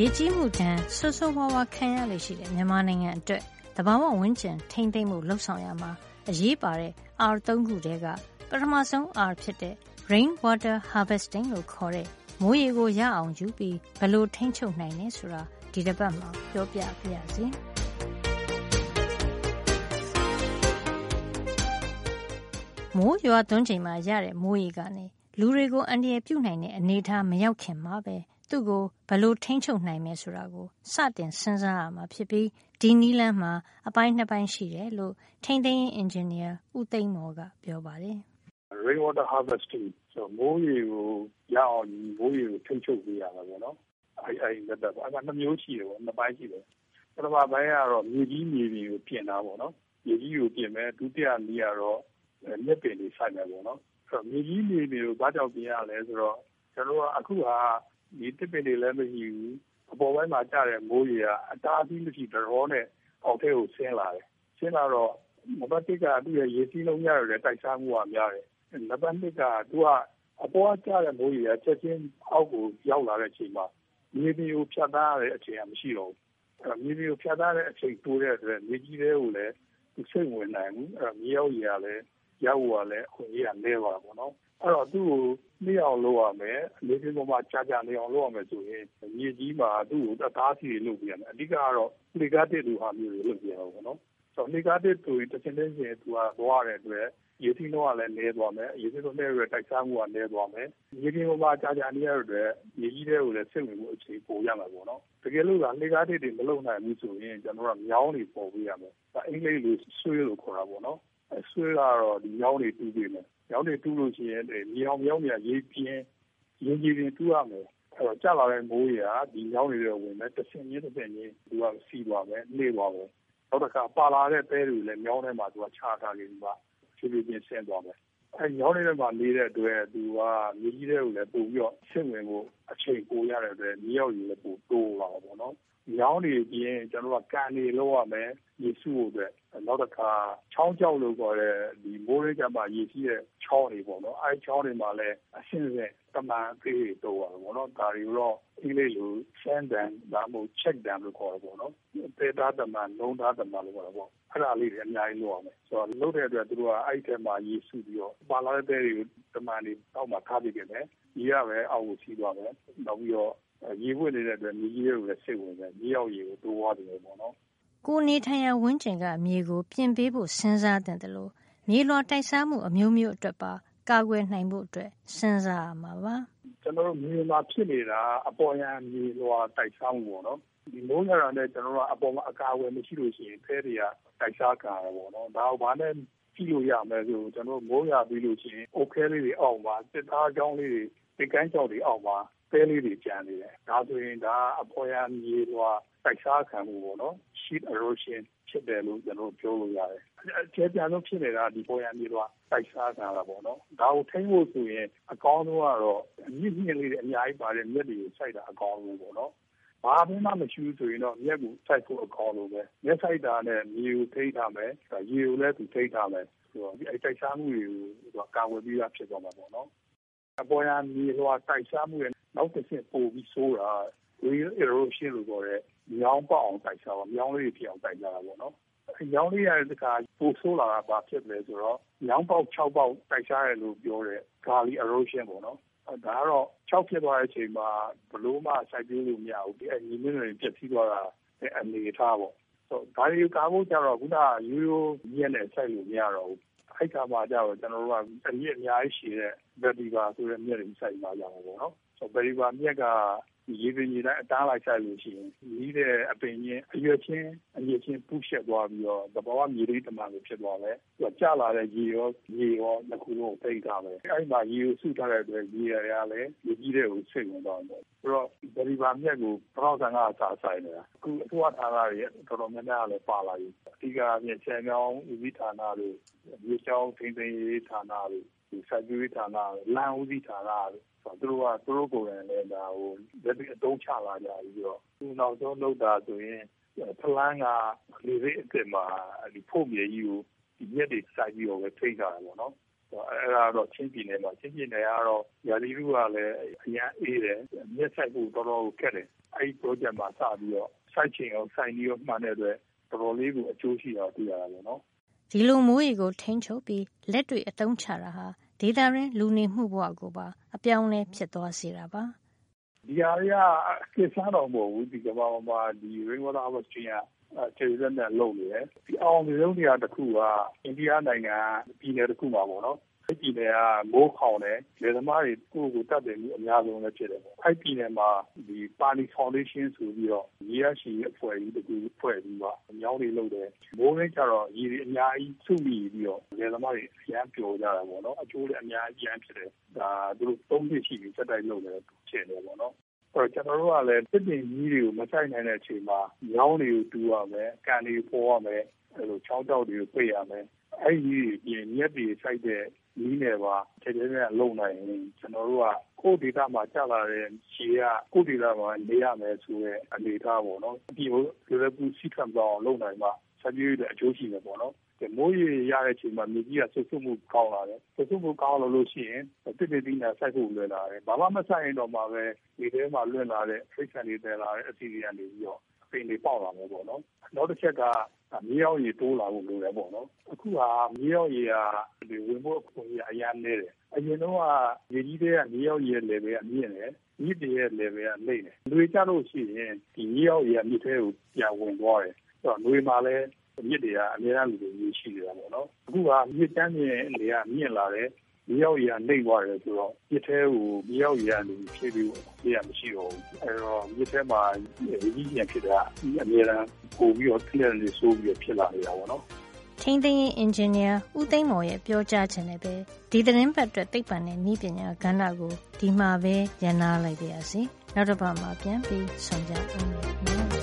ရေကြီးမှုဒဏ်ဆိုးဆိုးဝါးဝါခံရလေရှိတဲ့မြန်မာနိုင်ငံအတွက်တဘာဝဝန်းကျင်ထိမ့်သိမ့်မှုလှုပ်ဆောင်ရမှာအရေးပါတဲ့ R3 ခုတည်းကပထမဆုံး R ဖြစ်တဲ့ rain water harvesting လို့ခေါ်တဲ့မိုးရေကိုရအောင်ယူပြီးဘယ်လိုထိန်းချုပ်နိုင်လဲဆိုတာဒီတစ်ပတ်မှာပြောပြပါရစေ။မိုးရွာသွန်းချိန်မှာရတဲ့မိုးရေကနေလူတွေကိုအန္တရာယ်ပြုနိုင်တဲ့အနေအထားမရောက်ခင်မှာပဲ သူ့ကိုဘယ်လိုထိန်းချုပ်နိုင်မယ်ဆိုတာကို စတင်စဉ်းစားရမှာဖြစ်ပြီး ဒီနည်းလမ်းမှာ အပိုင်းနှစ်ပိုင်းရှိတယ်လို့ ထိန်းသိမ်းရေး အင်ဂျင်နီယာ ဦးသိန်းမော်က ပြောပါတယ်။ rain water harvesting ဆိုမိုးရေကိုရအောင် မိုးရေကို ထိန်းချုပ်ပေးရတာပေါ့နော်။အဲအဲ method ပေါ့။အဲဒါနှစ်မျိုးရှိတယ်ပေါ့။နှစ်ပိုင်းရှိတယ်။ပထမပိုင်းကတော့ မြေကြီးမြေပြင်ကို ပြင်တာပေါ့နော်။မြေကြီးကိုပြင်မယ်။ဒုတိယနည်းကတော့ မြက်ပင်တွေ စိုက်မယ်ပေါ့နော်။ဆိုတော့မြေကြီးမြေပြင်ကို ဘာကြောင့်ပြင်ရလဲဆိုတော့ ကျနော်တို့က အခုဟာ ဒီသစ်ပင်တွေလည်းမရှိဘူး။အပေါ်ပိုင်းမှာကျတဲ့မိုးရေကအတားအဆီးမရှိဒလဟောနဲ့အောက်ထဲကိုဆင်းလာတယ်။ဆင်းလာတော့နံပါတ်၁ကသူ့ရဲ့ရေစီးလုံးများတဲ့တိုက်စားမှုကများတယ်။နံပါတ်၂ကသူကအပေါ်ကကျတဲ့မိုးရေကချက်ချင်းအောက်ကိုရောက်လာတဲ့အချိန်မှာမြေပြင်ကိုဖြတ်သန်းရတဲ့အချိန်ကမရှိတော့ဘူး။အဲတော့မြေပြင်ကိုဖြတ်သန်းရတဲ့အချိန်တိုတဲ့အတွက်မြေကြီးထဲကိုလည်းသူစိမ့်မဝင်နိုင်ဘူး။အဲတော့မြေအောက်ရေကလည်းရဖို့ကလည်းအခွင့်အရေးကနည်းသွားတာပေါ့နော် အဲ့တော့သူ့ကိုနှိမ့်အောင်လုပ်ရမယ်လေပြင်းပေါ်မှာကြာကြာနေအောင်လုပ်ရမယ်ဆိုရင်မြေကြီးမှာသူ့ကိုအသားစီတွေလုပ်ပြရမယ်အဓိကကတော့လေကားတစ်လူဟာမျိုးတွေလုပ်ပြရအောင်ပေါ့နော်ဆိုတော့လေကားတစ်သူတစ်ချင်းချင်းချင်းသူကသွားရတဲ့အတွက်ရေစီးနှုန်းကလည်းနည်းသွားမယ်ရေစီးနှုန်းနည်းရတဲ့တိုက်စားမှုကနည်းသွားမယ်ရေပြင်းပေါ်မှာကြာကြာနေရတဲ့အတွက်မြေကြီးတွေကိုလည်းစိတ်ဝင်မှုအခြေပိုရမှာပေါ့နော်တကယ်လို့ကလေကားတစ်တွေမလုပ်နိုင်ဘူးဆိုရင်ကျွန်တော်တို့ကမြောင်းတွေပေါ်ပေးရမယ်အင်္ဂလိပ်လိုဆွေးလို့ခေါ်တာပေါ့နော်ဆွဲကတော့ဒီမြောင်းတွေတူးပေးမယ်။ မြောင်းတွေတူးလို့ရှိရင်မြေအောင်မြောင်းတွေကရေပြင်းရင်ကြီးပြင်တူးရမယ်။အဲ့တော့ကြာလာတဲ့မိုးရေကဒီမြောင်းတွေတွေဝင်မယ်တစ်ဆင့်ချင်းတစ်ဆင့်ချင်းသူကစီးသွားမယ်နှေးသွားမယ်။နောက်တစ်ခါပါလာတဲ့ပဲတွေလည်းမြောင်းထဲမှာသူကချထားခဲ့ပြီးမှဖြည်းဖြည်းချင်းဆင်းသွားမယ်။အဲမြောင်းတွေထဲမှာနေတဲ့အတွက်သူကမြေကြီးတွေကိုလည်းပို့ပြီးတော့ဆင့်ဝင်ဖို့အချိန်ပိုရတဲ့အတွက်မြေရောက်ရည်လည်းပိုတိုးလာပါတော့။ မြောင်းတွေပြင်ကျွန်တော်တို့ကကန်တွေလောက်ရမယ်ရေစုဖို့အတွက်နောက်တစ်ခါချောင်းကြောက်လို့ခေါ်တဲ့ဒီမိုးရိတ်ကမှရေစီးတဲ့ချောင်းတွေပေါ့နော်အဲချောင်းတွေမှာလည်းအရှင်းဆက်တမန်သေးတွေတော့ပါပေါ့နော်ဒါတွေတော့အင်္ဂလိပ်လို sand dam ဒါမှမဟုတ် check dam လို့ခေါ်တယ်ပေါ့နော်ပေတာတမန်လုံးသားတမန်လို့ခေါ်တယ်ပေါ့အဲ့ဒါလေးတွေအများကြီးလုပ်ရမယ်ဆိုတော့လုပ်တဲ့အတွက်သူတို့ကအဲ့ဒီထဲမှာရေစုပြီးတော့ပါလာတဲ့တဲတွေကိုတမန်တွေအောက်မှာထားပြီးပြင်မယ်ရေရပဲအောက်ကိုစီးသွားမယ်နောက်ပြီးတော့ ရေဝတ်နေတဲ့အတွက် မြေကြီးတွေကိုလည်း စိတ်ဝင်တယ်မြေရောက်ရေကို တိုးသွားတယ်ပေါ့နော် ကိုနေထိုင်ရာ ဝန်းကျင်က မြေကို ပြင်ပေးဖို့ စဉ်းစားတဲ့လို့မြေလွှာတိုက်စားမှု အမျိုးမျိုးအတွက်ပါ ကာကွယ်နိုင်ဖို့အတွက်စဉ်းစားရမှာပါ ကျွန်တော်တို့ မြေမှာဖြစ်နေတာအပေါ်ယံမြေလွှာတိုက်စားမှုပေါ့နော်ဒီမိုးရတာနဲ့ ကျွန်တော်တို့အပေါ်မှာ အကာအကွယ်မရှိလို့ရှိရင်ဖဲတွေက တိုက်စားကြရပေါ့နော် ဒါကို ဘာနဲ့ကြည့်လို့ရမယ်ဆိုကျွန်တော်မိုးရပြီးလို့ရှိရင် အုတ်ခဲလေးတွေအောက်မှာစစ်သားကြောင်းလေးတွေဒီကန်းကြောက်တွေအောက်မှာ ပဲလေးတွေကျန်နေတယ်ဒါဆိုရင်ဒါအပေါ်ယံမြေလွှာတိုက်စားခံမှုပေါ့နော် sheet erosion ဖြစ်တယ်လို့ကျွန်တော်ပြောလို့ရတယ်။ကျေပြန်လို့ဖြစ်နေတာဒီပေါ်ရမြေတော့တိုက်စားတာလားပေါ့နော်။ဒါကိုထိန်းဖို့ဆိုရင်အကောင်းဆုံးကတော့မြစ်မြင့်လေးတွေအများကြီးပါတဲ့မြက်တွေကိုစိုက်တာအကောင်းဆုံးပေါ့နော်။ဘာမှမရှိဘူးဆိုရင်တော့မြက်ကိုစိုက်ဖို့အကောင်းဆုံးပဲ။မြက်စိုက်တာနဲ့မြေကိုထိန်းထားမယ်။ရေကိုလည်းသူထိန်းထားမယ်ဆိုတော့အဲတိုက်စားမှုတွေကိုကာဝယ်ပြီးသားဖြစ်သွားမှာပေါ့နော်။အပေါ်ရမြေလွှာတိုက်စားမှုရဲ့ နောက်တစ်ဆင့်ပိုပြီးဆိုးတာ real erosion လို့ခေါ်တဲ့မြောင်းပေါက်အောင်တိုက်စားပါမြောင်းလေးတွေဖြစ်အောင်တိုက်ကြတာပေါ့နော်မြောင်းလေးရတဲ့ခါပိုဆိုးလာတာဘာဖြစ်လဲဆိုတော့မြောင်းပေါက်6ပေါက်တိုက်စားရလို့ပြောတဲ့ gully erosion ပေါ့နော်ဒါကတော့6ဖြစ်သွားတဲ့အချိန်မှာဘလို့မှစိုက်ပျိုးလို့မရဘူးဒီအညီမင်းတွေပြည့်စည်သွားတာအနေထားပေါ့ဆိုတော့ဒါတွေကာဖို့ကြတော့ခုနရိုးရိုးမြက်နဲ့စိုက်လို့မရတော့ဘူးအဲ့ကမှကြတော့ကျွန်တော်တို့ကအမြင့်အများကြီးရှိတဲ့ vetiver ဆိုတဲ့မြက်တွေစိုက်မှာကြမှာပေါ့နော် ဆို vetiver မြက်ကရေပင်ရေတိုင်းအတားလိုက်ဆိုင်လို့ရှိရင်ကြီးတဲ့အပင်ချင်းအရွက်ချင်းအမြင့်ချင်းပူးရှက်သွားပြီးတော့သဘာဝမြေလေးတမန်လိုဖြစ်သွားတယ်။သူကကျလာတဲ့ရေရောရေရောနှစ်ခုလုံးတိတ်ထားပဲ။အဲဒီမှာရေကိုစုထားတဲ့အတွက်ရေရရလည်းရေကြီးတဲ့ကိုစိတ်ဝင်သွားတယ်။ဆိုတော့ဗရီဘာမြက်ကိုပထောက်ဆန်ကအစားဆိုင်နေတာ။အခုအစိုးရဌာနတွေတော်တော်များများလည်းပါလာပြီ။အဓိကမြက်ချမ်းကြောင်းဦးစီးဌာနတွေမြေချောင်းထိန်းသိမ်းရေးဌာနတွေ ဒီစိုက်ပျိုးရေးဌာနလမ်းဦးစီးဌာနတွေသူတို့က သူတို့ကိုယ်တိုင်လည်း ဒါဟို လက်ပြီးအတုံးချလာကြပြီးတော့သူနောက်ဆုံးလုပ်တာဆိုရင် ဖလန်းက လေရိတ်အစ်စ်မှာဒီဖို့မြေကြီးကိုဒီမြက်တွေစိုက်ပြီးတော့ပဲ ထိထားတာပေါ့နော် အဲဒါတော့ ချင်းပြည်နယ်မှာ ချင်းပြည်နယ်ကတော့ ရာသီဥတုကလည်း အရန်အေးတယ် မြက်ဆိုင်ဖို့ တော်တော်ခက်တယ် အဲဒီ project မှာ စပြီးတော့ စိုက်ချိန်ရော စိုက်နည်းရော မှန်တဲ့အတွက် တော်တော်လေးကို အကျိုးရှိတာတွေ့ရတာပေါ့နော် ဒီလိုမိုးရေကို ထိန်းချုပ်ပြီး လက်တွေ့အသုံးချတာဟာ ဒေသရင်း လူနေမှုဘဝကိုပါ အပြောင်းလဲ ဖြစ်သွားစေတာပါ ဒီဟာရကိစ္စတော့မဟုတ်ဘူးဒီကမ္ဘာမှာဒီ rainwater harvesting က ကျေရတဲ့လုပ်နေတယ်ဒီအောင်မြင်ဆုံးနေရာတစ်ခုက အိန္ဒိယနိုင်ငံပြည်နယ်တစ်ခုမှာပေါ့နော် အဲ့ပြည်နယ်ကမိုးခေါင်တယ်လယ်သမားတွေကိုယ့်ကိုတတ်တယ်မှုအများဆုံးလည်းဖြစ်တယ်ပေါ့အဲ့ပြည်နယ်မှာဒီပါလီဖောင်ဒေးရှင်းဆိုပြီးတော့ရေရရှိအဖွဲ့ကြီးတကူဖွဲ့ပြီးတော့အမြောင်းတွေလုပ်တယ်မိုးရင်းကျတော့ရေတွေအများကြီးစုမိပြီးတော့လယ်သမားတွေအများပျော်ကြတာပေါ့နော်အကျိုးလည်းအများကြီးရမ်းဖြစ်တယ်ဒါသူတို့သုံးနှစ်ရှိပြီစက်တိုက်လုပ်နေတယ်ဖြစ်နေပေါ့နော်အဲ့တော့ကျွန်တော်တို့ကလည်းတစ်ပင်ကြီးတွေကိုမဆိုင်နိုင်တဲ့အချိန်မှာညောင်းတွေကိုတူရမယ်၊ကန်တွေကိုပေါ်ရမယ်အဲ့လိုချောင်းတောက်တွေကိုပိတ်ရမယ် အဲ့ဒီပြင်မြက်တွေစိုက်တဲ့နည်းနဲ့ပါထဲထဲနဲ့လုံနိုင်ရင်ကျွန်တော်တို့ကကိုယ့်ဒေသမှာကြာလာတဲ့ခြေကကိုယ့်ဒေသမှာနေရမယ်ဆိုတဲ့အနေအထားပေါ့နော်ဒီလိုလိုကူစီခံတော့လုံနိုင်မှာဆက်ပြီးတဲ့အကျိုးရှိမယ်ပေါ့နော်မိုးရေရတဲ့အချိန်မှာမြေကြီးကဆွတ်ဆွတ်မှုကောင်းလာတယ်ဆွတ်ဆွတ်မှုကောင်းလာလို့ရှိရင်တစ်တစ်တင်းနဲ့စိုက်ဖို့လွယ်လာတယ်ဘာမှမစိုက်ရင်တော့မှပဲဒီထဲမှာလွင့်လာတဲ့ဖိတ်ဆန်တွေတည်လာတဲ့အစီအစဉ်တွေပြီးတော့အ ပင်တွေပေါက်လာမယ်ပေါ့နော်နောက်တစ်ချက်ကမြေရောက်ရေတိုးလာဖို့လိုတယ်ပေါ့နော်အခုဟာမြေရောက်ရေကဒီဝင်ဖို့အခွင့်အရေးအများနေတယ်အရင်တော့ကရေကြီးတဲ့မြေရောက်ရေ level ကမြင့်တယ်မြစ်တွေရဲ့ level ကနှိမ့်တယ်။လွေကြလို့ရှိရင်ဒီမြေရောက်ရေကမြစ်ထဲကိုပြန်ဝင်သွားတယ်။ဆိုတော့လွေမှာလည်းမြစ်တွေကအများအားလူတွေရေရှိနေတာပေါ့နော်။အခုကမြစ်တန်းမြင့်တွေကမြင့်လာတယ် မြေရောက်ရေကနှိမ့်သွားတယ်ဆိုတော့မြစ်ထဲကိုမြေရောက်ရေကနေဖြည့်ပြီးဖြည့်ရမရှိတော့ဘူးအဲတော့မြစ်ထဲမှာရေကြီးပြန်ဖြစ်တာအများအားပို့ပြီးတော့ clear လေးဆိုးပြီးဖြစ်လာနေတာပေါ့နော်ထိန်းသိမ်းရေးအင်ဂျင်နီယာဦးသိန်းမော်ရဲ့ပြောကြားချက်နဲ့ပဲဒီသတင်းပတ်အတွက်သိပ္ပံနဲ့ဤပညာကဏ္ဍကိုဒီမှာပဲရန်နာလိုက်ပါရစေနောက်တစ်ပတ်မှာပြန်ပြီးဆုံကြအောင်